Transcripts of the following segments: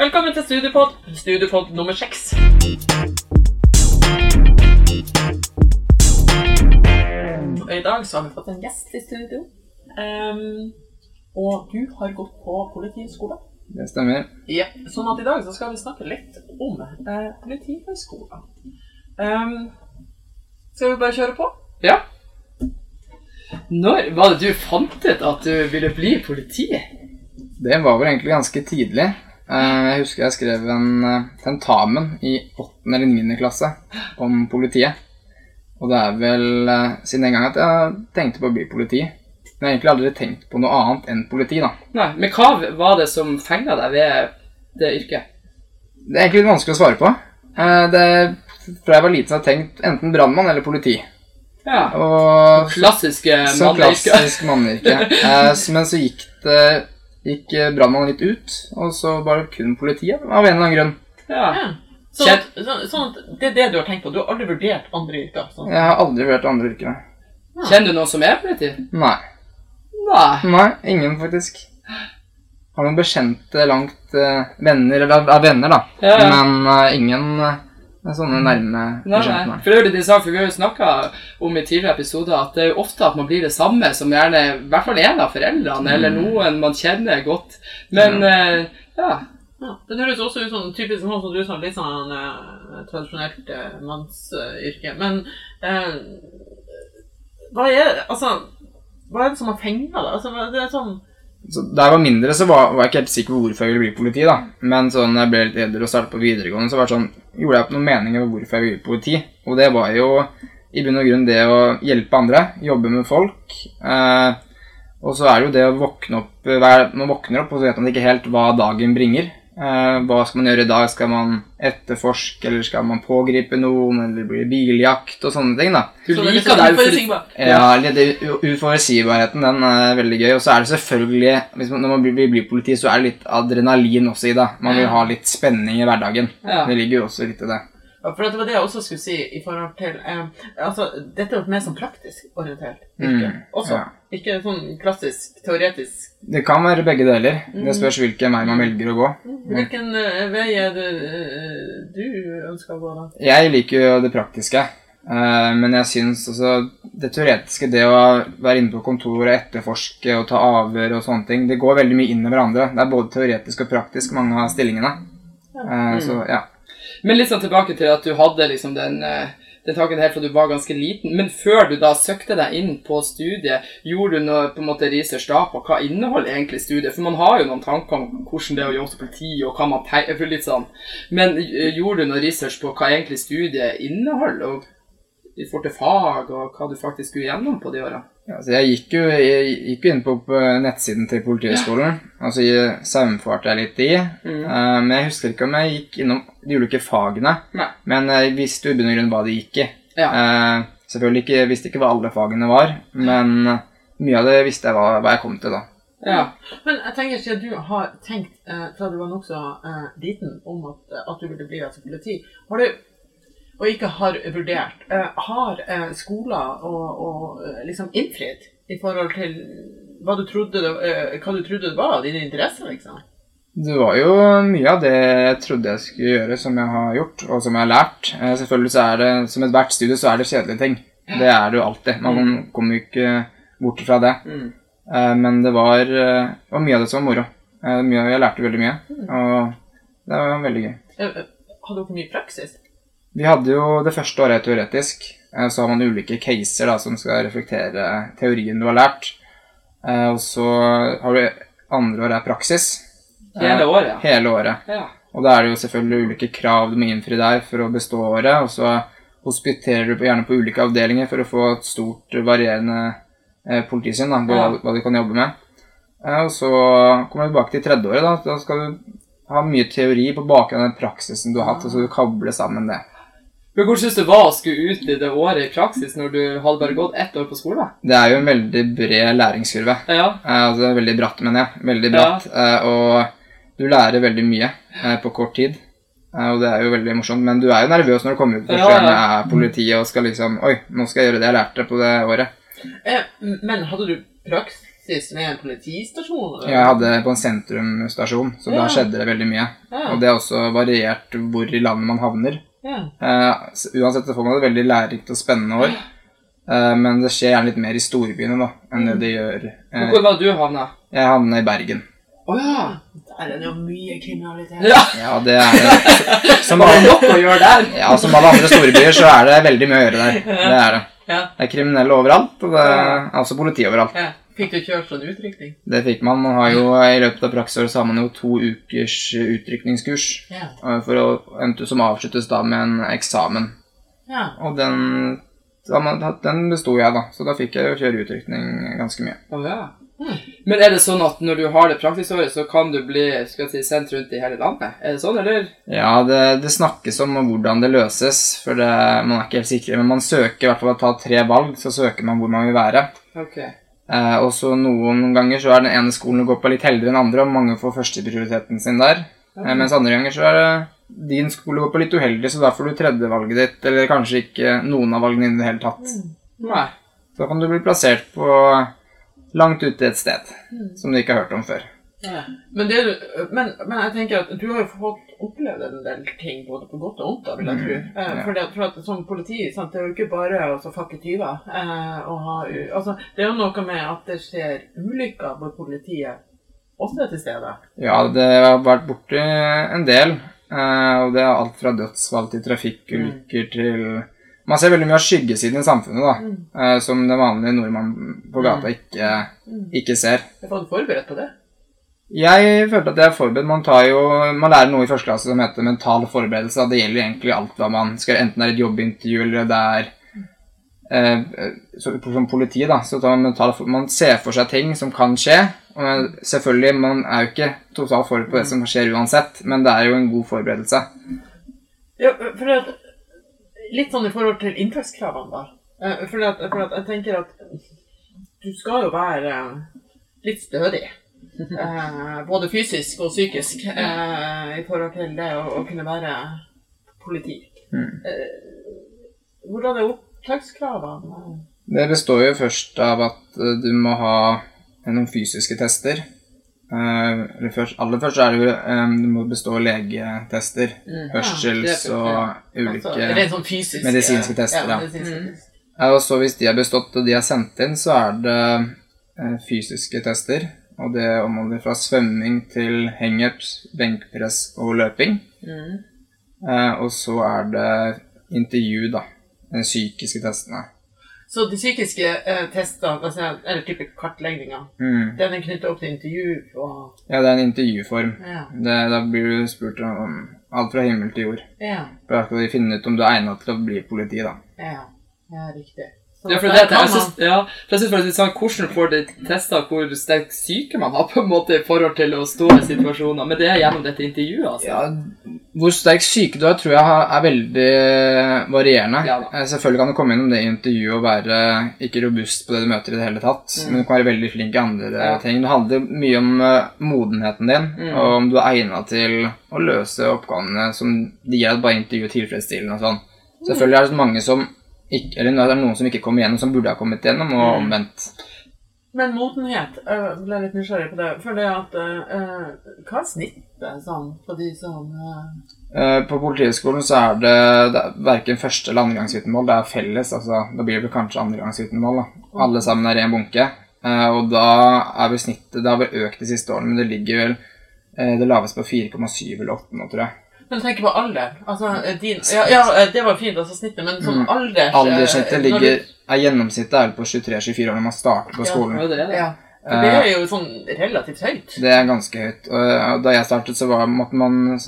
Velkommen til Studiepod, Studiepod nummer seks. I dag så har vi fått en gjest i studio. Um, og du har gått på politihøgskole. Det stemmer. Ja, sånn at i dag så skal vi snakke litt om eh, politihøgskolen. Um, skal vi bare kjøre på? Ja. Når var det du fant ut at du ville bli politi? Det var vel egentlig ganske tidlig. Eh, Jeg husker jeg skrev en eh, tentamen i 8. eller 9. klasse om politiet. Og det er vel eh, siden den gang at jeg tenkte på å bli politi. Men jeg har egentlig aldri tenkt på noe annet enn politi, da. Nei, Men hva var det som fenga deg ved det yrket? Det er egentlig litt vanskelig å svare på. Det, fra jeg var liten har jeg tenkt enten brannmann eller politi. Ja. Og Klassiske så manneyrker. klassisk manneyrke. Men så gikk det gikk brannmannen litt ut, og så bare kun politiet av en eller annen grunn. Ja. Ja. Sånn at, sånn, sånn at det er det du har tenkt på? Du har aldri vurdert andre yrker? Sånn. Jeg har aldri vurdert andre yrker. Kjenner du noen som er politi? Nei. Nei. Nei, ingen faktisk. Har noen bekjente langt uh, venner, eller er venner, da. Ja, ja. Men uh, ingen eh, sånne nærme Nei, nei. For det sa, for Vi har jo snakka om i tidligere episoder at det er jo ofte at man blir det samme som gjerne i hvert fall en av foreldrene, eller noen man kjenner godt. Men eh, ja. Ja, det høres også ut som typisk sånn som du sa, litt sånn uh, tradisjonelt uh, mannsyrke. Men eh, hva er altså, hva er det som har fenga deg? Altså, det er sånn Så Da jeg var mindre, så var, var jeg ikke helt sikker på hvorfor jeg ville bli politi. da. Men sånn jeg ble litt eldre og startet på videregående, så var det sånn, gjorde jeg opp noen meninger om hvorfor jeg ville bli politi. Og det var jo i bunn og grunn det å hjelpe andre, jobbe med folk. Eh, og så er det jo det å våkne opp hver, Man våkner opp, og så vet man ikke helt hva dagen bringer. Eh, hva skal man gjøre i dag? Skal man etterforske, eller skal man pågripe noen, eller blir det biljakt og sånne ting, da. Du så det er liker sånn jo for uforutsigbar. Ja, litt uforutsigbarheten, den er veldig gøy. Og så er det selvfølgelig, hvis man, når man blir, blir politi, så er det litt adrenalin også i det. Man vil ha litt spenning i hverdagen. Ja. Det ligger jo også litt i det. Ja, for det var det jeg også skulle si i forhold til eh, Altså, dette er jo mer sånn praktisk orientert yrke Mm, også. ja. Ikke sånn klassisk teoretisk. Det kan være begge deler. Det spørs hvilken vei man velger å gå. Hvilken eh, vei er det eh, du ønsker å gå, da? Jeg liker jo det praktiske. eh, Men jeg syns altså det teoretiske, det å være inne på kontoret, etterforske og ta avhør og sånne ting, det går veldig mye inn i hverandre. Det er både teoretisk og praktisk, mange av stillingene. Så ja. Men litt sånn tilbake til at du hadde liksom den, eh, den tanken her fra du var ganske liten. Men før du da søkte deg inn på studiet, gjorde du noe på en måte research da på hva inneholder egentlig studiet? For man har jo noen tanker om hvordan det er å jobbe som politi, og hva man tenker litt sånn. Men eh, gjorde du noe research på hva egentlig studiet inneholder, og i forhold til fag, og hva du faktisk skulle gjennom på de årene? Ja, så jeg gikk jo, jeg gikk jo inn på, på nettsiden til Politihøgskolen, og så saumfarte jeg litt i. Mm. Uh, men jeg husker ikke om jeg gikk innom de ulike fagene. Nei. Men jeg visste jo i bunn og grunn hva de gikk i. Ja. Uh, selvfølgelig ikke, visste ikke hva alle fagene var, men mye av det visste jeg hva, hva jeg kom til da. Ja. Men jeg tenker siden du har tenkt eh, fra du var nokså eh, liten om at, at du ville bli altså politi, har du, og ikke har vurdert, eh, har eh, skoler og, og eh, liksom innfridd i forhold til hva du trodde det, hva du trodde det var, dine interesser, liksom? Det var jo mye av det jeg trodde jeg skulle gjøre, som jeg har gjort, og som jeg har lært. Selvfølgelig så er det, som ethvert studie, så er det kjedelige ting. Det er det jo alltid. Man kommer jo ikke bort fra det. Mm. Men det var, det var mye av det som var moro. Jeg lærte veldig mye, og det var veldig gøy. Hadde dere mye praksis? Vi hadde jo det første året teoretisk. eh, Så har man ulike caser da, som skal reflektere teorien du har lært. Eh, Og så har du andre året er praksis. Hele Eh, året, ja. Hele året. Ja. Og da er det jo selvfølgelig ulike krav du må innfri der for å bestå året. Og så hospiterer du gjerne på ulike avdelinger for å få et stort, varierende politisyn. Da, hva, hva du kan jobbe med. Og så kommer du tilbake til tredje året. Da, da skal du ha mye teori på bakgrunn av den praksisen du har hatt, og så du kabler sammen det. Men hvordan syns du var å skulle ut i det året i praksis når du hadde bare gått ett år på skole? Det er jo en veldig bred læringskurve. Ja. Eh, altså veldig bratt, mener jeg. Veldig bratt. Eh, og du lærer veldig mye eh, på kort tid. Eh, og det er jo veldig morsomt. Men du er jo nervøs når du kommer ut første Ja, ja. er politiet og skal liksom Oi, nå skal jeg gjøre det jeg lærte på det året. Eh, men hadde du praksis med en politistasjon? eller? Jeg hadde på en sentrumstasjon, så Ja. da skjedde det veldig mye. Ja. Og det er også variert hvor i landet man havner. Ja. Uh, uansett så får man et veldig lærerikt og spennende år. Uh, men det skjer gjerne litt mer i storbyene da, enn det det gjør. Men Eh, Hvor var du havna? jeg havna i Bergen. Å ja. Der er det jo mye kriminalitet. ja. Ja, det er det. Som det alle, nok å gjøre der? ja, som alle andre storbyer så er det veldig mye å gjøre der. Det er det. Ja. Det er kriminelle overalt, og det er også politi overalt. Fikk du kjørt sånn utrykning? Det fikk man. Man har jo I løpet av praksisåret har man jo to ukers utrykningskurs Ja. eh, for å, som avsluttes da med en eksamen. ja. Og den, den besto jeg, da. Så da fikk jeg jo kjøre utrykning ganske mye. Å ja. Men er det sånn at når du har det praksisåret, så kan du bli skal jeg si, sendt rundt i hele landet? Er det sånn, eller? Ja, det, det snakkes om hvordan det løses, for det, man er ikke helt sikker. Men man søker i hvert fall å ta tre valg, så søker man hvor man vil være. Ok. Eh, og så noen ganger så er den ene skolen du går på litt heldigere enn andre, og mange får førsteprioriteten sin der. Eh, mens andre ganger så er det din skole går på litt uheldig, så da får du tredjevalget ditt, eller kanskje ikke noen av valgene dine i det hele tatt. Nei. Så kan du bli plassert på langt ute et sted, som du ikke har hørt om før. Ja. Men, det, du- men, men jeg tenker at du har jo fått opplevd en del ting, både på godt og vondt, da, vil jeg tro. Eh, Ja. for, det, for at som politi, sant, det er jo ikke bare å fakke tyver. Eh, altså, det er jo noe med at det skjer ulykker hvor politiet også er til stede. Ja, det har vært borti en del. eh, og det er alt fra dødsfall til trafikkulykker til Man ser veldig mye av skyggesiden i samfunnet, da. eh, som den vanlige nordmann på gata ikke, ikke ser. Jeg har forberedt på det. Jeg følte at jeg er forberedt. Man, jo, man lærer noe i første klasse som heter mental forberedelse. Det gjelder egentlig alt hva man skal Enten det er et jobbintervju eller det er eh, så, Som politi, da, så tar man mental Man ser for seg ting som kan skje. Og selvfølgelig, man er jo ikke totalt forberedt på det som skjer uansett, men det er jo en god forberedelse. Ja, for at, litt sånn i forhold til inntakskravene, da. Eh, For at, for at jeg tenker at du skal jo være litt stødig. Eh, både fysisk og psykisk eh, i forhold til det å, å kunne være politi. Mm. Eh, hvordan er opptakskravene? Det består jo først av at eh, du må ha noen fysiske tester. Eh, først, aller først er det jo eh, Du må bestå legetester. Hørsels det er og ulike altså, sånn fysiske medisinske tester, Ja, ja. medisinske Mm. Ja, og så hvis de har bestått og de har sendt inn, så er det eh, fysiske tester. Og det omhandler fra svømming til hangups, benkpress og løping. Mm. Eh, og så er det intervju, da. De psykiske testene. Så de psykiske eh, testene, altså, eller type kartlegninger, Mm. den er knyttet opp til intervju og Ja, det er en intervjuform. Ja. Det, da blir du spurt om alt fra himmel til jord. Ja. For Da skal de finne ut om du er egnet til å bli politi, da. Ja, ja riktig. Ja, for det, jeg synes, ja, for jeg synes faktisk sånn, Hvordan får de testa hvor sterk syke man har på en måte i forhold til å stå i situasjoner? Men det er gjennom dette intervjuet, altså. Ja, Hvor sterk syke du er, tror jeg er veldig varierende. Ja. Eh, Selvfølgelig kan du komme gjennom det intervjuet og være ikke robust på det du møter i det hele tatt, Mm. men du kan være veldig flink i andre Ja. ting. Det handler mye om eh, modenheten din, Mm. og om du er egnet til å løse oppgavene som de gir deg bare intervjuet tilfredsstillende og sånn. Selvfølgelig er det mange som ikke, eller det er noen som ikke kommer gjennom, som burde ha kommet gjennom, og Mm. omvendt. Men modenhet, jeg ble litt nysgjerrig på det. For det at uh, Hva er snittet sånn på de som uh... uh, På Politihøgskolen så er det, det er verken første eller andregangsvitnemål. Det er felles. altså Da blir det kanskje andregangsvitnemål. da. Alle sammen er i en bunke. Eh, og da er vel snittet Det har vel økt de siste årene, men det ligger vel eh, det laveste på 4,7 eller 8 nå, tror jeg. Men tenk på alder. Altså, eh, din, ja, ja, eh, det var fint, altså snittet, men sånn Mm. alders... Alderssnittet eh, ligger du- er Gjennomsnittet er på 23-24 år når man starter på skolen. Ja, det er det. Ja. For det er jo sånn relativt høyt. Det er ganske høyt. Og da jeg startet, så var, måtte man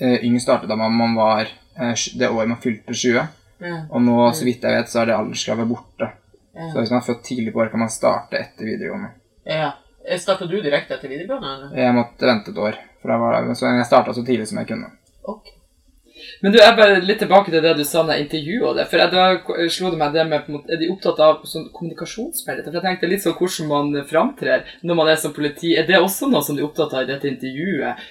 Yngst startet da man, man var det året man fylte 20. Ja, Og nå, så vidt jeg vet, så er det alderskravet borte. Så hvis man er født tidlig på året, kan man starte etter videregående. ja. Starta du direkte etter videregående? eller? Jeg måtte vente et år, for jeg, var så jeg starta så tidlig som jeg kunne. Okay. Men du, jeg bare litt tilbake til det du sa da intervjuet intervjua deg. For jeg, da slo det meg det med Er de opptatt av sånn kommunikasjonsferdigheter? For jeg tenkte litt sånn hvordan man framtrer når man er som politi. Er det også noe som de er opptatt av i dette intervjuet?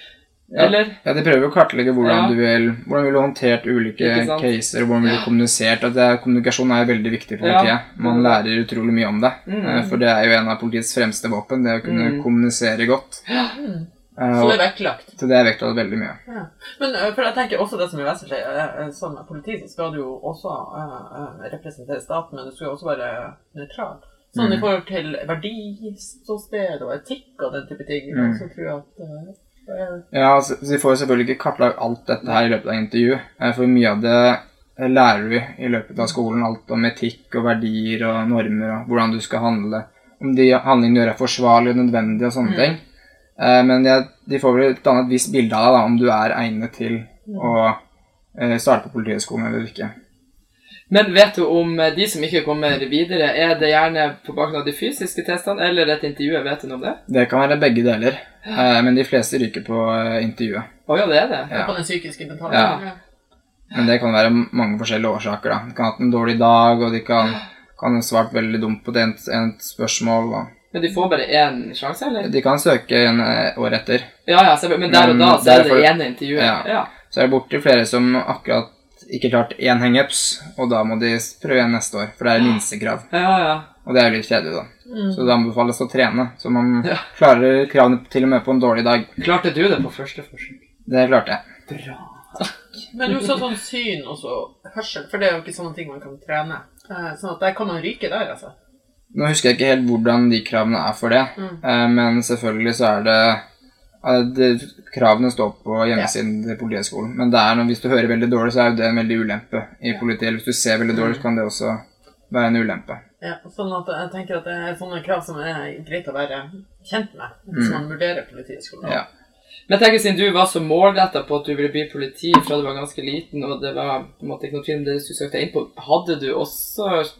Eller? Ja, De prøver å kartlegge hvordan Ja. du vil Hvordan vil du håndtert ulike caser, og hvordan vil du kommunisert. At det er, kommunikasjon er veldig viktig for Ja. politiet. Man lærer utrolig mye om det. Mm. Eh, For det er jo en av politiets fremste våpen, det å kunne Mm. kommunisere godt. Mm. Eh, Så det er vektlagt. Så det er vektlagt veldig mye. Ja. Men øh, for jeg tenker også det som er vesentlig, som politi så skal du jo også representere staten, men du skal jo også være nøytral. Sånn i Mm. forhold til verdiståsted og etikk og den type ting, Mm. så tror jeg at er- Ja, så så Vi får jo selvfølgelig ikke kartlagt alt dette her i løpet av intervjuet. eh, For mye av det eh, lærer vi i løpet av skolen. Alt om etikk og verdier og normer og hvordan du skal handle. Om de handlingene du gjør er forsvarlige og nødvendige og sånne Mm. ting. Eh, Men jeg, de får vel et annet visst bilde av deg da, om du er egnet til å eh, starte på Politihøgskolen eller ikke. Men vet du om eh, de som ikke kommer videre, er det gjerne på bakgrunn av de fysiske testene eller et intervju? Vet du noe om det? Det kan være begge deler, eh, men de fleste ryker på intervjuet. Å ja, det er det? Ja. på den psykiske mentale. Ja. Men det kan være mange forskjellige årsaker. da. De kan ha hatt en dårlig dag, og de kan, kan ha svart veldig dumt på et, et spørsmål. Og Men de får bare én sjanse, eller? de kan søke en eh, år etter. Ja, ja, men der og da så er det ene intervjuet. Ja. Ja. Så er det borti flere som akkurat ikke klart én hangups, og da må de prøve igjen neste år. For det er minstekrav. ja, ja. Og det er jo litt kjedelig, da. Mm. Så det anbefales å trene. Så man Ja. klarer kravene til og med på en dårlig dag. Klarte du det på første forsøk? Det klarte jeg. Bra. Men du sa sånn syn og så hørsel, for det er jo ikke sånne ting man kan trene. Eh, Sånn at der kan man ryke der, altså. Nå husker jeg ikke helt hvordan de kravene er for det, Mm. eh, men selvfølgelig så er det, eh, det Kravene står på hjemmesiden til Politihøgskolen. Men det er noe, hvis du hører veldig dårlig, så er jo det en veldig ulempe i politiet. Eller hvis du ser veldig dårlig, så kan det også være en ulempe. Ja, sånn at jeg tenker at det er sånne krav som er greit å være kjent med hvis Mm. man vurderer Politihøgskolen. Ja. Men jeg tenker siden du var så målretta på at du ville bli politi fra du var ganske liten, og det var på en måte ikke noe tvil om det du søkte inn på, hadde du også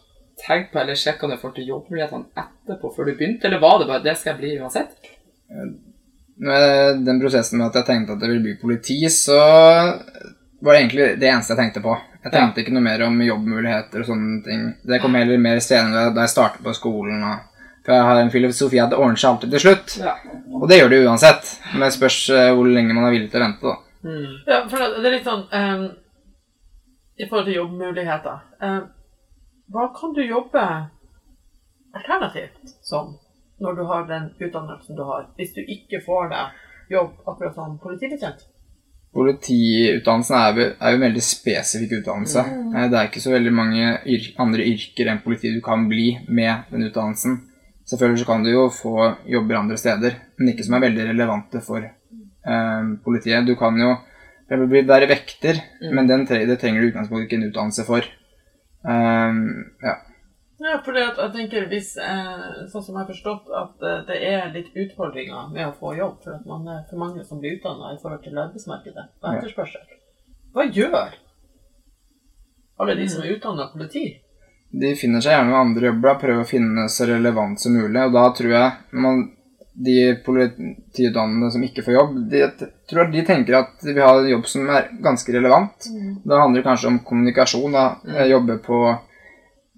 tenkt på eller sjekka du får til jobbmulighetene etterpå, før du begynte, eller var det bare det skal jeg bli uansett? Med den prosessen med at jeg tenkte at jeg ville bli politi, så var det egentlig det eneste jeg tenkte på. Jeg tenkte ikke noe mer om jobbmuligheter og sånne ting. Det kom heller mer senere da jeg startet på skolen. Og, for jeg har en filosofi at det ordner seg alltid til slutt. Ja. Og det gjør det uansett. Men det spørs eh, hvor lenge man er villig til å vente, da. Mm. Ja, for det, det er litt sånn um, I forhold til jobbmuligheter ehm, Hva kan du jobbe alternativt som når du har den utdannelsen du har, hvis du ikke får deg jobb akkurat som politibetjent? Politiutdannelsen er, er jo en veldig spesifikk utdannelse. Mm. Det er ikke så veldig mange yr andre yrker enn politi du kan bli med den utdannelsen. Selvfølgelig så kan du jo få jobber andre steder, men ikke som er veldig relevante for eh, politiet. Du kan jo bli- være vekter, men den tre det trenger du utgangspunktet ikke en utdannelse for. Eh, ja. Ja, for jeg tenker hvis, eh, sånn som jeg har forstått, at eh, det er litt utfordringer med å få jobb, for at man er for mange som blir utdanna i forhold til arbeidsmarkedet og etterspørsel. Hva gjør alle de som er utdanna politi? De finner seg gjerne med andre jobber, prøver å finne så relevant som mulig. Og da tror jeg man, de politiutdannede som ikke får jobb, de, tror at de tenker at de vil ha en jobb som er ganske relevant. Da handler det kanskje om kommunikasjon. da, Eh, Jobbe på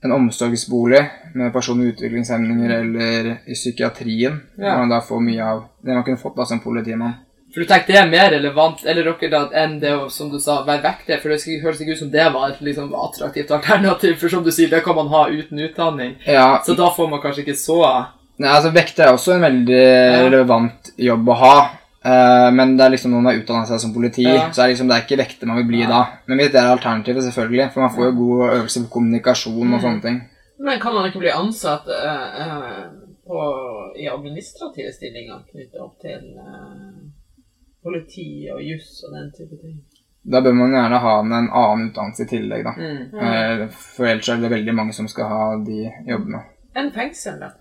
en omsorgsbolig med personlig utviklingshemninger eller i psykiatrien. Ja. Man da får mye av det man kunne fått da som politimann. For du tenker det er mer relevant eller dere da, enn det å, som du sa, være det For det høres ikke ut som det var et liksom, attraktivt alternativ, for som du sier, det kan man ha uten utdanning. Ja, Så da får man kanskje ikke så Nei, altså Vekter er også en veldig relevant jobb å ha. Uh, men det er liksom når man har utdannet seg som politi, Ja. så er det liksom, det er ikke vekter man vil bli da. Men hvis det er alternativet, selvfølgelig. For man får jo god øvelse på kommunikasjon og sånne ting. Men kan man ikke bli ansatt uh, uh, på, i administrative stillinger knyttet opp til eh, politi og juss og den type ting? Da bør man gjerne ha en en annen utdannelse i tillegg, da. mm. For ellers er det veldig mange som skal ha de jobbene. En fengsel, da.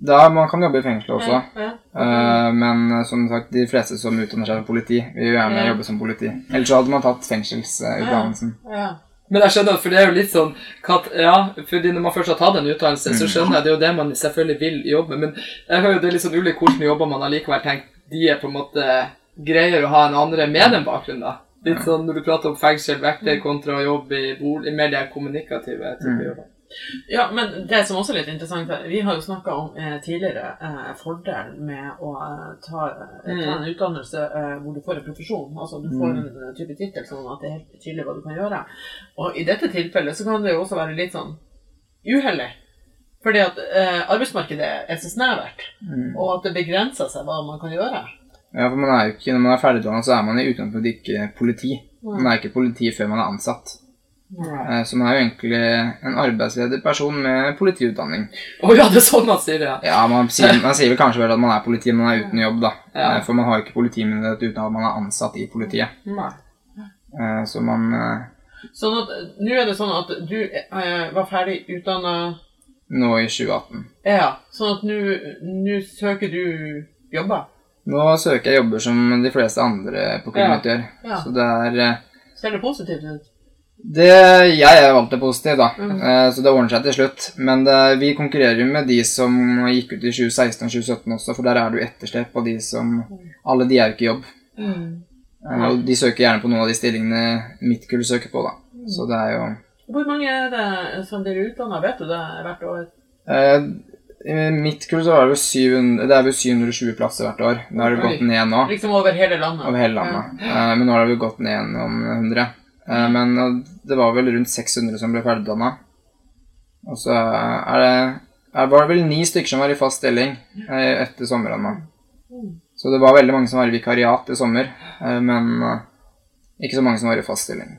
Da Man kan jobbe i fengsel også. Ja, ja. Eh, men eh, som sagt, de fleste som utdanner seg som politi, vil jo gjerne Ja. jobbe som politi. Ellers hadde man tatt fengselsutdannelsen. ja. Men jeg skjønner, for det er jo litt sånn at, Ja, fordi når man først har tatt en utdannelse, så skjønner jeg det er jo det man selvfølgelig vil jobbe med. Men jeg hører jo det er litt sånn ulikt hvordan jobber man allikevel tenker de er på en måte greier å ha en andre med den bakgrunnen, da. Litt sånn når du prater om fengsel, vekter kontra jobb i bolig, mer det kommunikative type Mm. jobber. Ja, men det som også er litt interessant Vi har jo snakka om eh, tidligere eh, fordelen med å eh, ta, eh, ta en utdannelse eh, hvor du får en profesjon. Altså du får en eh, type tittel sånn at det er helt tydelig hva du kan gjøre. Og i dette tilfellet så kan det jo også være litt sånn uheldig. Fordi at arbeidsmarkedet er så snevert, og at det begrenser seg hva man kan gjøre. Ja, for man er jo ikke, Når man er ferdigutdannet, så er man i utgangspunktet ikke politi. Man er ikke politi før man er ansatt. Eh, Så man er jo egentlig en arbeidsledig person med politiutdanning. Oh, ja, det er sånn man sier det. ja. Ja, man sier, man sier vel kanskje vel at man er politi, men man er uten jobb, da. Ja. Eh, For man har jo ikke politimyndighet uten at man er ansatt i politiet. Nei. Eh, Så man eh, Sånn at eh, nå er det sånn at du eh, var ferdig utdanna Nå i 2018 Ja. Sånn at nå søker du jobber. Nå søker jeg jobber som de fleste andre på Kulmøt gjør. Ja. Så det er eh, Ser det positivt ut? Det, jeg er vant til positiv, da, mm. Eh, så det ordner seg til slutt. Men det, vi konkurrerer jo med de som gikk ut i 2016 og 2017 også, for der er du jo etterslep på de som mm. Alle de er jo ikke i jobb. Mm. Eh, og de søker gjerne på noen av de stillingene mitt kull søker på, da. Mm. Så det er jo Hvor mange er det som blir utdanna, vet du det, hvert år? Eh, i mitt kull så er det, 700, det er vel 720 plasser hvert år. Nå har det gått ned nå. Liksom over hele landet? Over hele landet. Ja. men nå har det jo gått ned gjennom 100 men eh, det var vel rundt 600 som ble ferdigdanna. Og så er det er var det vel ni stykker som var i fast stilling eh, etter sommeren. Så det var veldig mange som var i vikariat i sommer, eh, men eh, ikke så mange som var i fast stilling.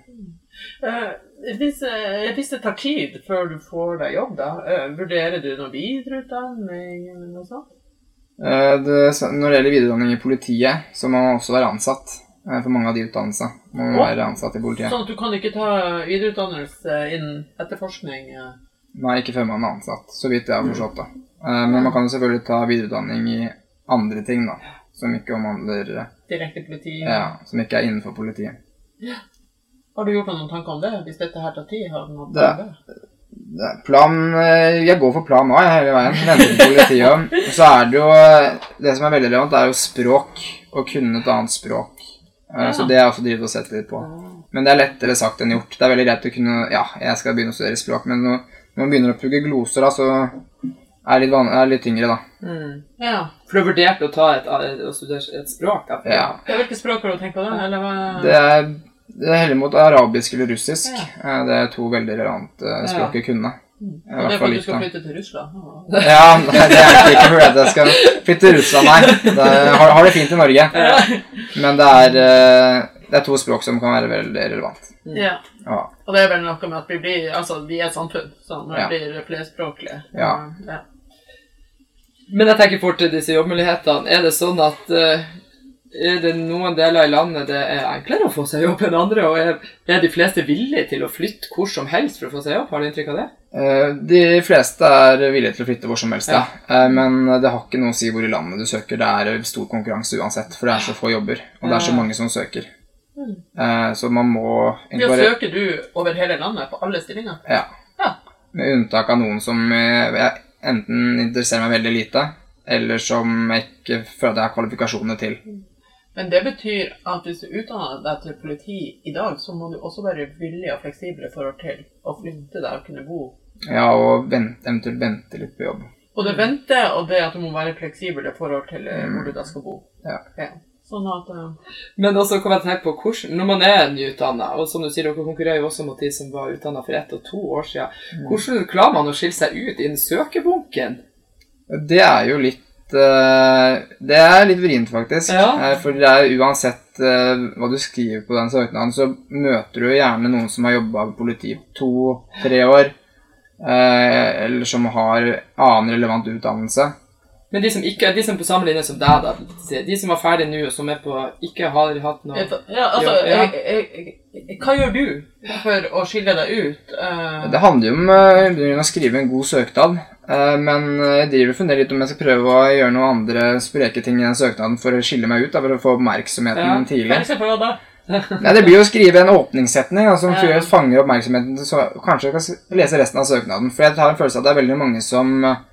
Eh, hvis, eh, hvis det tar tid før du får deg jobb, da, eh, vurderer du noe videreutdanning eller noe sånt? Eh, det, når det gjelder videreutdanning i politiet, så må man også være ansatt eh, for mange av de utdannelsene. Må Å. være ansatt i politiet. Sånn at du kan ikke ta videreutdannelse innen etterforskning? eh. Nei, ikke før man er ansatt, så vidt jeg har forstått det. Eh, Men man kan jo selvfølgelig ta videreutdanning i andre ting, da. Som ikke omhandler eh, Direkte politi? Ja, som ikke er innenfor politiet. Har du gjort deg noen tanker om det? Hvis dette her tar tid? Har du noe Det- plan Det Plan eh, Jeg går for plan A hele veien. Venter på politiet. Så er det jo eh, Det som er veldig relevant, er jo språk. Å kunne et annet språk. Eh, Ja. Så det har jeg også drevet og sett litt på. Men det er lettere sagt enn gjort. Det er veldig greit å kunne Ja, jeg skal begynne å studere språk, men når når man begynner å pugge gloser, da, så er det litt, van er litt tyngre, da. Mm. Ja. For du har vurdert å ta et, å studere et språk? Da? Ja. Hvilket Hvilke språk har du tenkt på da? Eller hva? Det er, det er heller mot arabisk eller russisk. Ja. Det er to veldig relevante språk å kunne. I Og det er for at du skal flytte til Russland? Ja, nei, det er ikke fordi at jeg skal flytte til Russland, nei. Det har, har det fint i Norge. Men det er, eh, det er to språk som kan være veldig relevant. Ja. Ja. Og det er vel noe med at vi blir Altså, vi er et samfunn som Ja. blir flerspråklige. Ja. ja. Men jeg tenker fort til disse jobbmulighetene. Er det sånn at eh, er det noen deler i landet det er enklere å få seg jobb enn andre? Og er, er de fleste villige til å flytte hvor som helst for å få seg jobb? Har du inntrykk av det? Eh, De fleste er villige til å flytte hvor som helst, ja. ja. Men det har ikke noe å si hvor i landet du søker. Det er stor konkurranse uansett, for det er så få jobber. Og det er så mange som søker. Eh, Så man må Ja, egentlig bare søker du over hele landet på alle stillinger? Ja. Ja. Med unntak av noen som eh, jeg enten interesserer meg veldig lite, eller som jeg ikke føler at jeg har kvalifikasjoner til. Men det betyr at hvis du utdanner deg til politi i dag, så må du også være villig og fleksibel i forhold til å flytte deg og kunne bo. Ja, og vente, eventuelt vente litt på jobb. Og det vente, og det at du må være fleksibel i forhold til eh, hvor du da skal bo. Ja. Sånn at uh... Men også kan jeg tenke på hvordan, Når man er nyutdanna, og som du sier, dere konkurrerer jo også mot de som var utdanna for ett og to år siden, hvordan klarer man å skille seg ut i den søkebunken? Det er jo litt Det er litt vrient, faktisk. Ja. Eh, For det er uansett eh, hva du skriver på den søknaden, så møter du gjerne noen som har jobba i politiet to-tre år, eh, eller som har annen relevant utdannelse. Men de som ikke de som er på samme linje som deg, da, de som var ferdige nå, og som er på ikke har hatt noe Ja, altså Ja, ja. Jeg, jeg, jeg, Hva gjør du for å skille deg ut? Uh... Det handler jo om eh, å skrive en god søknad, Uh, men jeg driver og funderer litt om jeg skal prøve å gjøre noen andre spreke ting i den søknaden for å skille meg ut, da, for å få oppmerksomheten Ja. jeg tidlig. på det da? Nei, det blir jo å skrive en åpningssetning da, som Ja. fanger oppmerksomheten, så kanskje jeg kan lese resten av søknaden. For jeg har en følelse av at det er veldig mange som eh,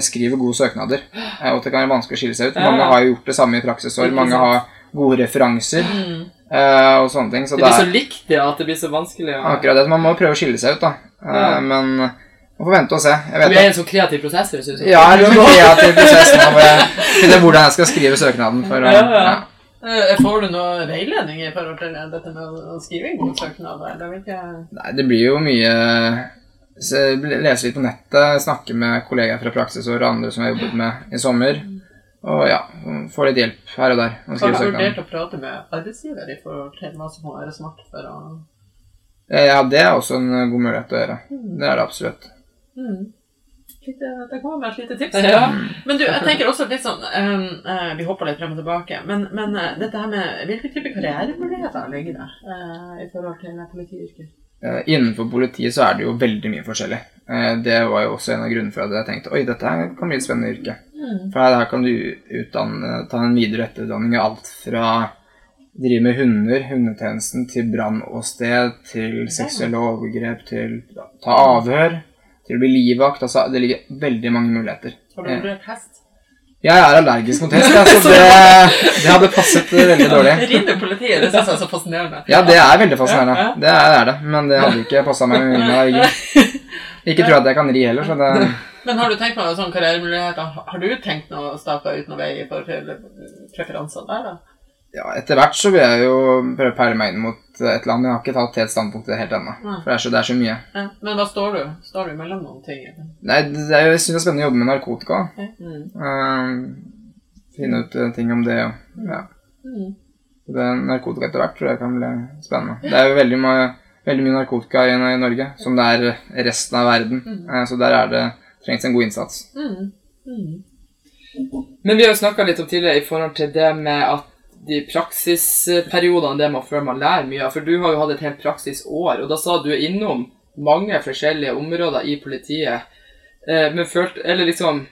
skriver gode søknader, eh, og at det kan være vanskelig å skille seg ut. Mange har jo gjort det samme i praksisår, mange har gode referanser Mm. eh, og sånne ting. Så Det blir så likt det at det blir så vanskelig akkurat det man må prøve å skille seg ut, da. Eh, Ja. Men Man får vente og se. Jeg vet Du er i en sånn kreativ prosess, høres det ut som. Ja, jeg er litt kreativ prosess nå hvor jeg finner hvordan jeg skal skrive søknaden. For, å- Ja, ja. ja. Eh, Får du noe veiledning i forhold til dette med å skrive en eller hvilke... Nei, det blir jo mye Lese litt på nettet, snakke med kollegaer fra praksisår og andre som jeg har jobbet med i sommer. Og ja, få litt hjelp her og der. med Har du vurdert å prate med arbeidsgiver i forhold til hva som må være smart for å Eh, Ja, det er også en god mulighet å gjøre. Det er det absolutt. mm. Lite, Det kommer med et lite tips. Ja. Men du, jeg tenker også litt sånn eh, eh, Vi hopper litt frem og tilbake. Men, men uh, dette her med hvilke typer karrieremuligheter ligger der uh, i forhold til politiyrket? Eh, Innenfor politiet så er det jo veldig mye forskjellig. Eh, Det var jo også en av grunnene for at jeg tenkte oi, dette her kan bli et spennende yrke. Mm. For her kan du utdanne, ta en videre etterutdanning i alt fra drive med hunder, hundetjenesten, til brann og sted, til seksuelle overgrep, til ta avhør, til å bli livvakt. Altså, det ligger veldig mange muligheter. Har du Eh, vurdert hest? Jeg er allergisk mot hest, så det, det hadde passet veldig dårlig. Ridder politiet? Det syns jeg er så fascinerende. Ja, det er veldig fascinerende. Det er det, men det hadde ikke passa meg med min allergi. Ikke tro at jeg kan ri heller, så det Men har du tenkt på noen sånne karrieremuligheter? Har du tenkt noe å ut noen vei i forhold til preferanser der, da? Ja, etter hvert så vil jeg jo prøve å peile meg inn mot et eller annet, jeg har ikke tatt helt standpunkt til det helt ennå. For det er, så, det er så mye. Ja. Men hva står du? Står du mellom noen ting? eller? Nei, det er, jo- jeg syns det er spennende å jobbe med narkotika. Mm. Uh, finne ut ting om det og ja. Mm. Det narkotika etter hvert tror jeg kan bli spennende. Det er jo veldig mye, veldig mye narkotika i, i Norge, som det er resten av verden. Eh, så der er det trengs en god innsats. Mm. Mm. Men vi har jo snakka litt om tidligere i forhold til det med at de praksisperiodene det man føler man lærer mye av. For du har jo hatt et helt praksisår, og da sa du innom mange forskjellige områder i politiet. Eh, men følte Eller liksom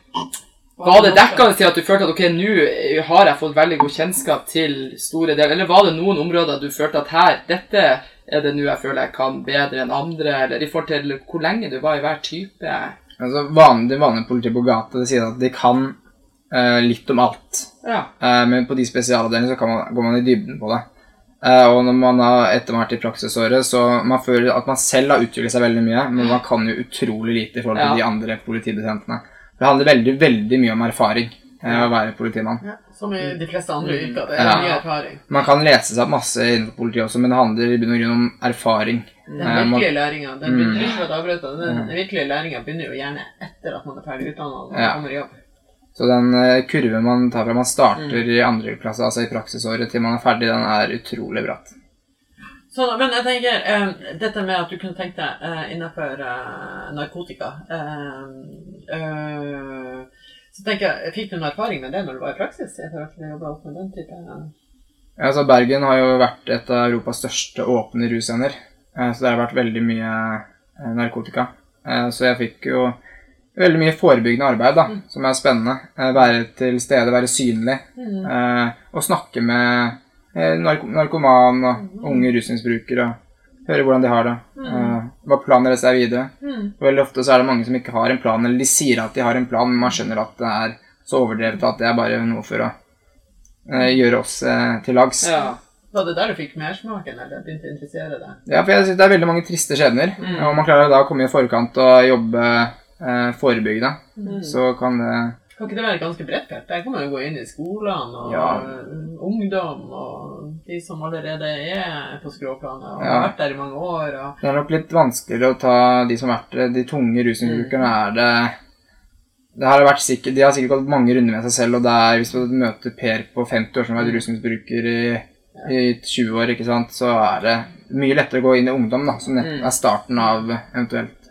Var det dekkende til at du følte at ok, nå har jeg fått veldig god kjennskap til store deler, eller var det noen områder du følte at her, dette er det nå jeg føler jeg kan bedre enn andre, eller i forhold til hvor lenge du var i hver type? Altså, vanlig, vanlig politi på gata sier at de kan eh, litt om alt. Ja. Uh, men på de spesialavdelingene så kan man, går man i dybden på det. Uh, og når man har etter hvert i praksisåret, så man føler at man selv har utviklet seg veldig mye, men man kan jo utrolig lite i forhold til Ja. de andre politibetjentene. Det handler veldig, veldig mye om erfaring å være politimann. Ja, som i de fleste andre yrker. Det er Ja. mye erfaring. Man kan lese seg opp masse innenfor politiet også, men det handler i bunn og grunn om erfaring. Den man- virkelige læringa Så den eh, kurven man tar fra man starter i andre klasse, altså i praksisåret, til man er ferdig, den er utrolig bratt. Så, men jeg tenker, eh, dette med at du kunne tenkt deg uh, innenfor uh, narkotika Så tenker jeg, Fikk du noen erfaring med det når du var i praksis? Jeg tror ikke du jobba opp med den type Ja, altså Bergen har jo vært et av Europas største åpne russcener, så det har vært veldig mye narkotika. Så jeg fikk jo veldig mye forebyggende arbeid, da, som er spennende. Eh, Være til stede, være synlig, eh, og snakke med eh, narko narkoman og unge rusmisbrukere. Høre hvordan de har det. eh, Hva planen deres er videre. Mm. Veldig ofte så er det mange som ikke har en plan, eller de sier at de har en plan, men man skjønner at det er så overdrevet at det er bare noe for å eh, gjøre oss eh, til lags. ja. Var det der du fikk mersmaken, eller begynte å interessere deg? Ja, for jeg synes det er veldig mange triste skjebner. Mm. Og man klarer da å komme i forkant og jobbe eh, mm. så kan det Kan ikke det være ganske bredt? Der kan man jo gå inn i skolene og Ja. eh, ungdom og de som allerede er på skråplanet og Ja. har vært der i mange år. Og, Det er nok litt vanskeligere å ta de som har vært der. De tunge rusmisbrukerne Mm. er det det har vært sikkert, De har sikkert gått mange runder med seg selv, og det er, hvis du møter Per på 50 år som har vært rusmisbruker i, i 20 år, ikke sant, så er det mye lettere å gå inn i ungdom, da, som Mm. er starten av eventuelt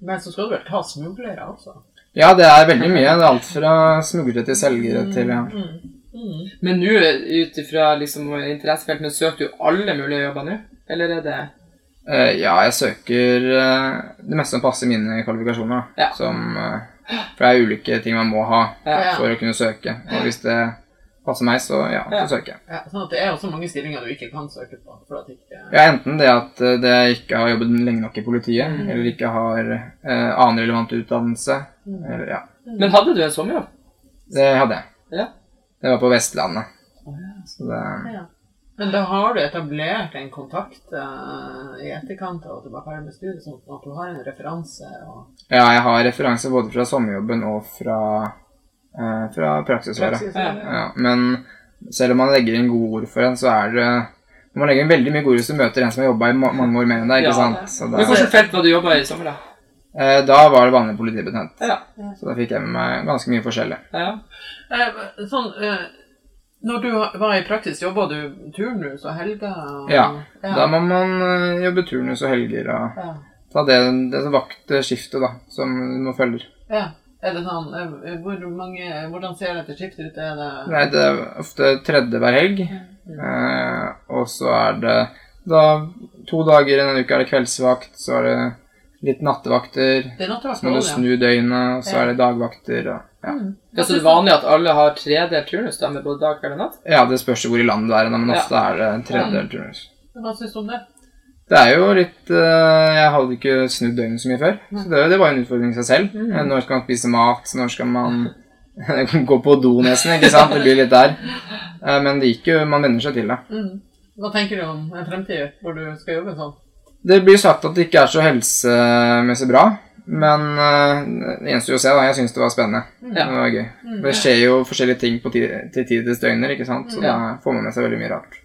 men så skal du vel ta smuglere altså. Ja, det er veldig mye. Det er alt fra smuglere til selgere til ja. Mm. Mm. Men nå, ut ifra liksom interessefeltene, søker du alle mulige jobber nå? Eller er det uh, ja, jeg søker uh, det meste som passer mine kvalifikasjoner. Ja. Som, uh, for det er ulike ting man må ha Ja. for å kunne søke. Og hvis det passer meg, så ja, så søker jeg. Ja, sånn at det er også mange stillinger du ikke kan søke på. Ikke, Ja, enten det at jeg det ikke har jobbet lenge nok i politiet, Mm. eller ikke har eh, annen relevant utdannelse. Mm. Eller, ja, Men hadde du en sommerjobb? det hadde jeg. Ja. Det var på Vestlandet. Oh, ja. Så det, Ja. Men da har du etablert en kontakt uh, i etterkant av at du var ferdig med studiet, sånn at du har en referanse og Ja, jeg har referanse både fra sommerjobben og fra, eh, fra praksisåret. praksis. Ja. Ja, men selv om man legger inn gode ord for en, så er det Man legger inn veldig mye gode ord hvis du møter en som har jobba i ma mange år mer enn deg. ikke Ja, sant? Så Men da, hvilket felt var du jobba i i sommer, da? eh, da var det vanlig politibetjent. Ja. Så da fikk jeg med meg ganske mye forskjellig. ja. Eh, sånn, eh, når du var i praksis, jobba du turnus og helger? Ja, Da må man eh, jobbe turnus og helger og ja. ta det, det vaktskiftet da, som man følger. ja. Er det sånn eh, hvor mange, Hvordan ser dette skiftet ut? Er det Nei, det er ofte tredje hver helg. Eh, og så er det da to dager i en uke er det kveldsvakt, så er det litt nattevakter. Det er nattevakter Så må du snu døgnet, og så er det dagvakter. Og, ja. Mm. Ja, så det er vanlig at alle har tredelt turnus da, med både dag, kveld og natt? ja, det spørs hvor i landet du er, men Ja. ofte er det tredelt turnus. Hva syns du om det? Det er jo litt eh, Jeg hadde ikke snudd døgnet så mye før, så det, det var en utfordring i seg selv. Mm. Eh, Når skal man spise mat? Når skal man gå på do, nesten? ikke sant? Det blir litt der. Eh, Men det gikk jo Man venner seg til det. Mm. Hva tenker du om en fremtid hvor du skal jobbe sånn? Det blir sagt at det ikke er så helsemessig bra, men det gjenstår jo å se. da. Jeg syns det var spennende. Ja. Det var gøy. Mm. Det skjer jo forskjellige ting på tid, til tid døgner, ikke sant? så Ja. da får man med seg veldig mye rart.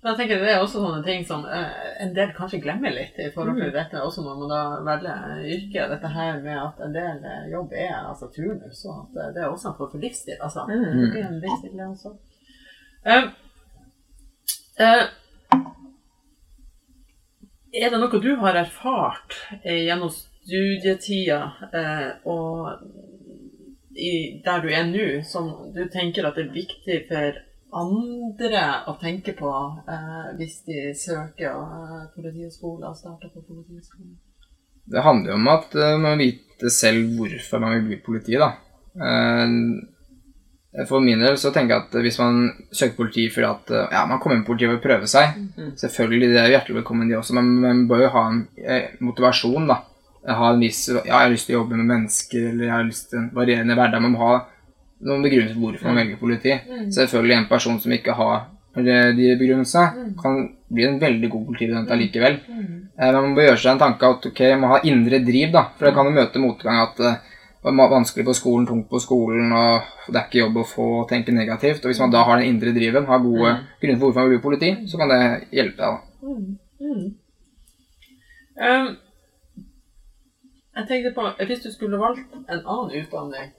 Men jeg tenker Det er også sånne ting som eh, en del kanskje glemmer litt i forhold til dette, også når man da velger yrke. Dette her med at en del eh, jobb er altså turnus, og at eh, det er også en form for livsstil. altså. Mm. Det er en livsstil, det også. Uh, uh, er det noe du har erfart gjennom studietida uh, og i, der du er nå, som du tenker at det er viktig for andre å tenke på eh, hvis de søker eh, politihøgskole og starter på politihøgskole? Det handler jo om at uh, man må vite selv hvorfor man vil bli politi, da. Uh, for min del så tenker jeg at hvis man søker politi fordi at uh, ja, man kommer inn i politiet for å prøve seg Mhm. Selvfølgelig, det er hjertelig velkommen, de også, men man bør jo ha en eh, motivasjon, da. Ha en viss Ja, jeg har lyst til å jobbe med mennesker, eller jeg har lyst til en varierende hverdag. Man må ha noen begrunnelser for hvorfor man velger politi. Selvfølgelig en person som ikke har de begrunnelsene, kan bli en veldig god politibetjent allikevel. Eh, Men man bør gjøre seg en tanke at ok, man ha indre driv, da. For det kan jo møte motgang at eh, det var vanskelig på skolen, tungt på skolen, og det er ikke jobb å få tenke negativt. Og hvis man da har den indre driven, har gode grunner for hvorfor man vil bli politi, så kan det hjelpe deg. da. Um, jeg tenkte på, Hvis du skulle valgt en annen utdanning,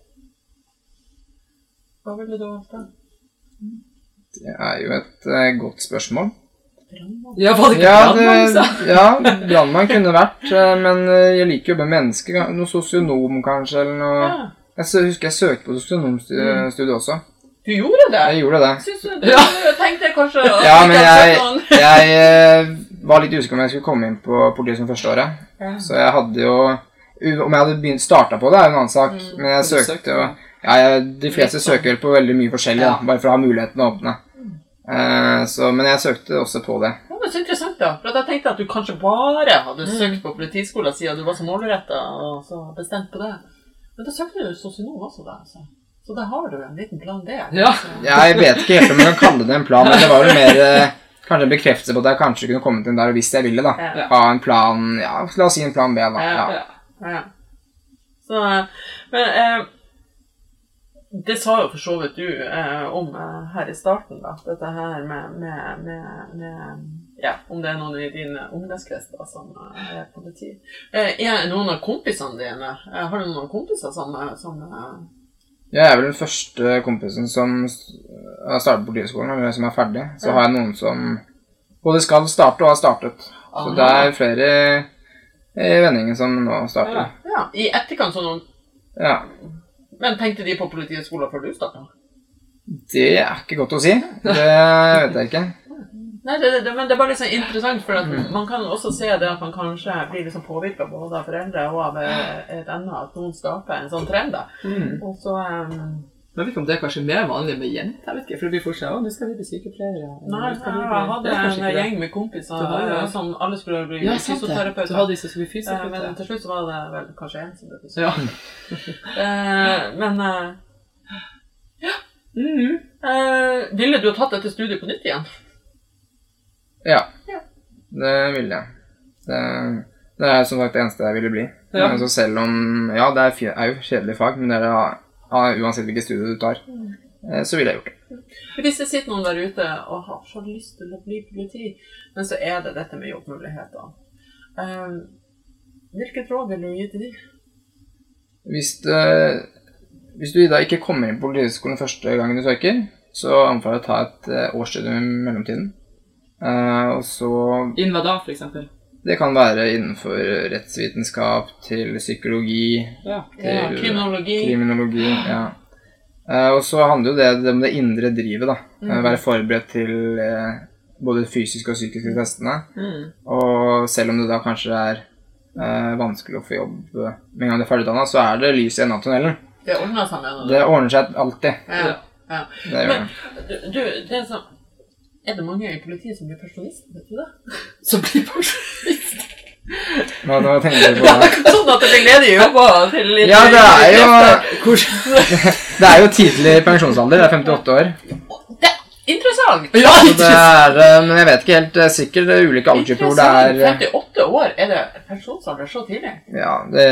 hva ville du valgt da? Det er jo et eh, godt spørsmål. Ja, var det ikke Ja, brannmann, det, sa? ja brannmann kunne vært, eh, men eh, jeg liker å jobbe med mennesker. Noe sosionom, kanskje, eller noe Ja. Jeg sø- husker jeg søkte på sosionomstudiet også. Du gjorde det? Jeg gjorde det. Syns du, du Ja. tenkte jeg kanskje å Ja, men jeg, jeg eh, var litt usikker om jeg skulle komme inn på politiet som første året. Ja. Så jeg hadde jo Om jeg hadde starta på det, er jo en annen sak. Men jeg Men søkte søkte, jo ja. De fleste søker vel på veldig mye forskjellig, da, bare for å ha muligheten å åpne. Eh, så, men jeg søkte også på det. Ja, men så interessant, da. For at jeg tenkte at du kanskje bare hadde Mm. søkt på politiskolen siden du var så målretta og så bestemt på det. Men da søkte du sosionom også, da. Så. Så da har du en liten plan B. Ja. ja. Jeg vet ikke helt om jeg kan kalle det en plan, men det var vel mer eh, kanskje en bekreftelse på at jeg kanskje kunne kommet inn der hvis jeg ville. da. Ja. Ha en plan ja, La oss si en plan B, da. Ja. Ja. Ja. Ja. Så, eh, men eh, det sa jo for så vidt du eh, om eh, her i starten, da. Dette her med, med, med, med Ja, om det er noen i din ungdomskrets da, som eh, er politi. Eh, er noen av kompisene dine eh, Har du noen kompiser som, eh, som eh, Jeg er vel den første kompisen som har startet på Politihøgskolen, og som er ferdig. Så Ja. har jeg noen som både skal starte og har startet. Så Aha. det er flere i vendingen som nå starter. Ja, I etterkant sånn noen Ja. Men tenkte de på Politihøgskolen før du starta? Det er ikke godt å si. Det vet jeg ikke. Nei, det, det, men det er bare sånn interessant, for at man kan også se det at man kanskje blir liksom påvirka både av foreldre og av eh, et annet, at noen skaper en sånn trend. da. Mm. Og så um, Jeg vet ikke om det er kanskje mer vanlig med jenter. jeg vet ikke, For det blir fortsatt sånn, å, nå skal vi bli sykepleiere. Nei, nei jeg skal vi bli-» hadde en det. gjeng med kompiser det. eh, som alle skulle bli Ja. Du hadde disse som skulle bli Eh, Men til slutt så var det vel kanskje én som ble Ja. fysioterapeut. Eh, men eh, ja. Mhm. Eh, ville du ha tatt dette studiet på nytt igjen? Ja. Ja. Det ville jeg. Det, det er som sagt det eneste jeg ville bli. Ja. Så selv om Ja, det er, er jo kjedelig fag, men det er det ja, uansett hvilket studie du tar, eh, så ville jeg gjort det. Hvis det sitter noen der ute og har så lyst til å bli politi, men så er det dette med jobbmuligheter. Eh, hvilket råd vil du gi til dem? Hvis, hvis du da ikke kommer inn på Politihøgskolen første gangen du søker, så anbefaler jeg å ta et eh, årsstudium i mellomtiden. Eh, og så Inn hva da, for eksempel? Det kan være innenfor rettsvitenskap til psykologi, Ja. til kriminologi. kriminologi. Ja. Eh, og så handler jo det, om det indre drivet, da. Mm. Være forberedt til eh, både fysiske og psykiske testene. Mm. Og selv om det da kanskje er eh, vanskelig å få jobb eh, med en gang du er ferdigutdanna, så er det lys i enden av tunnelen. Det ordner seg, mener du? Det ordner seg alltid. Ja. ja. Det gjør det. du, det er sånn Er det mange i politiet som blir pensjonist, Vet du det? Som blir pensjonist. Hva, da tenker du på da? sånn at det blir ledige jobber til litt Ja, det er jo Det er jo tidlig pensjonsalder. Det er 58 år. Det er interessant! Ja, det er, eh, men jeg vet ikke helt eh, sikkert. Det er ulike aldersgrupper hvor det er eh, 58 år, er det pensjonsalder så tidlig? Ja, det,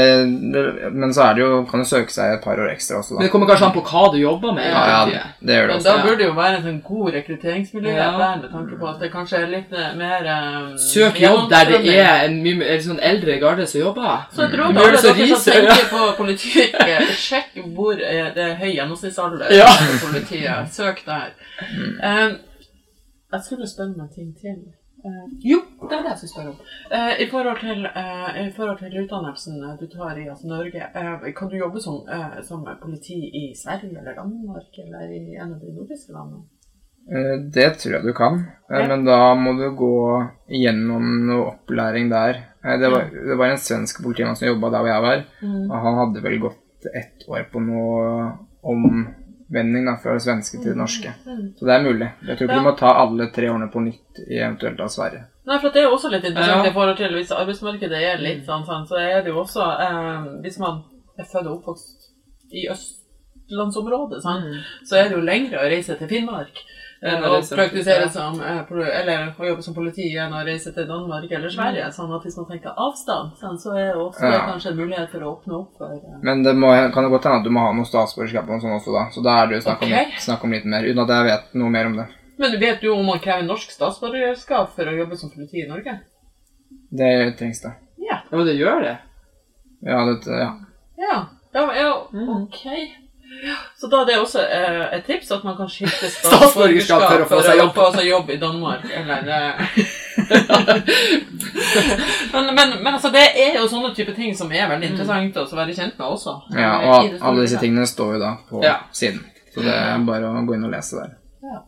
det, men så er det jo Kan du søke seg et par år ekstra også, Men det kommer kanskje an på hva du jobber med. Ja, ja, det gjør det Men da burde det jo være en sånn god rekrutteringsmiljø Ja. der, med tanke på at det kanskje er litt eh, mer um, Søk jobb der det er en mye er sånn eldre garde som jobber. Så et råd Du til alle dere som tenker på politiyrket, sjekk hvor eh, det er høy gjennomsnittsalder Ja. i politiet. Søk der. Eh, jeg skulle spørre meg ting til. Uh, jo, det er det jeg skulle spørre om. Uh, I forhold til, uh, i forhold til utdannelsen du tar i altså Norge, eh, kan du jobbe som, eh, som politi i Sverige eller Danmark eller i en av de nordiske landene? Eh, Det tror jeg du kan, eh, Ja. men da må du gå gjennom noe opplæring der. Eh, Det var, det var en svensk politimann som jobba der hvor jeg var, Mm. og han hadde vel gått ett år på noe omvending da, fra det svenske til det norske. Mm. Så det er mulig. Jeg tror ikke Ja. du må ta alle tre årene på nytt i eventuelt av Sverige. Nei, for det er jo også litt interessant Ja. i forhold til hvis arbeidsmarkedet er litt sånn, sånn så er det jo også eh, Hvis man er født og oppvokst i østlandsområdet, sånn, Mm. så er det jo lengre å reise til Finnmark enn å å praktisere som eh, Eller å jobbe som politi enn å reise til Danmark eller Sverige. Sånn at hvis man tenker avstand, så er det også Ja. kanskje en mulighet for å åpne opp for uh... Men det må, kan det godt hende at du må ha noe statsborgerskap og sånt også, da. Så da er det jo snakk om, litt, snakk om litt mer, uten at jeg vet noe mer om det. Men du vet jo om man krever norsk statsborgerskap for å jobbe som politi i Norge? Det trengs det. Ja. Ja, men det gjør det. Ja, det, ja. Ja, ja, ja Mm. ok. Ja, Så da er det også eh, et tips at man kan skifte Statsborgerskap for å få seg jobb. få seg jobb i Danmark. Eller eh. men, men, men altså, det er jo sånne type ting som er veldig interessant å være kjent med også. ja og det alle disse tingene står jo da på Ja. siden. Så det er bare å gå inn og lese der. Ja.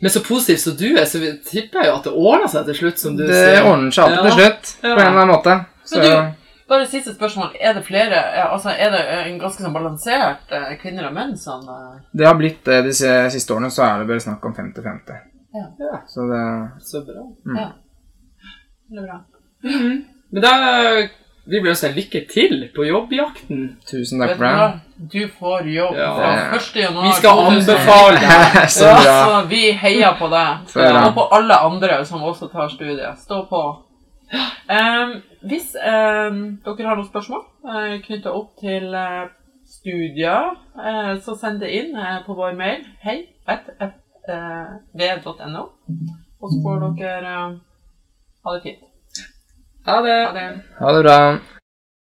Men så positiv som du er, så tipper jeg jo at det ordner seg til slutt, som du Det sier. ordner seg alltid Ja. til slutt, Ja. på en eller annen måte. Så Men du, bare siste spørsmål. Er det flere eh, Altså, er det en ganske sånn balansert eh, kvinner og menn som eh, det har blitt det de siste årene, så er det bare snakk om 50-50. Ja, Så det så bra. Ja. Det er bra. Men da vi vil ønske deg lykke til på jobbjakten. Tusen takk for det. Du får jobb Ja. fra 1. januar. Vi skal anbefale deg. Så bra. Ja, så vi heier på deg. Og på alle andre som også tar studiet. Stå på. Em, hvis um, dere har noen spørsmål uh, knytta opp til uh, studier, uh, så send det inn uh, på vår mail hei at v.no. Og så får dere eh, ha det fint. Ha det. Ha det. Ha det bra.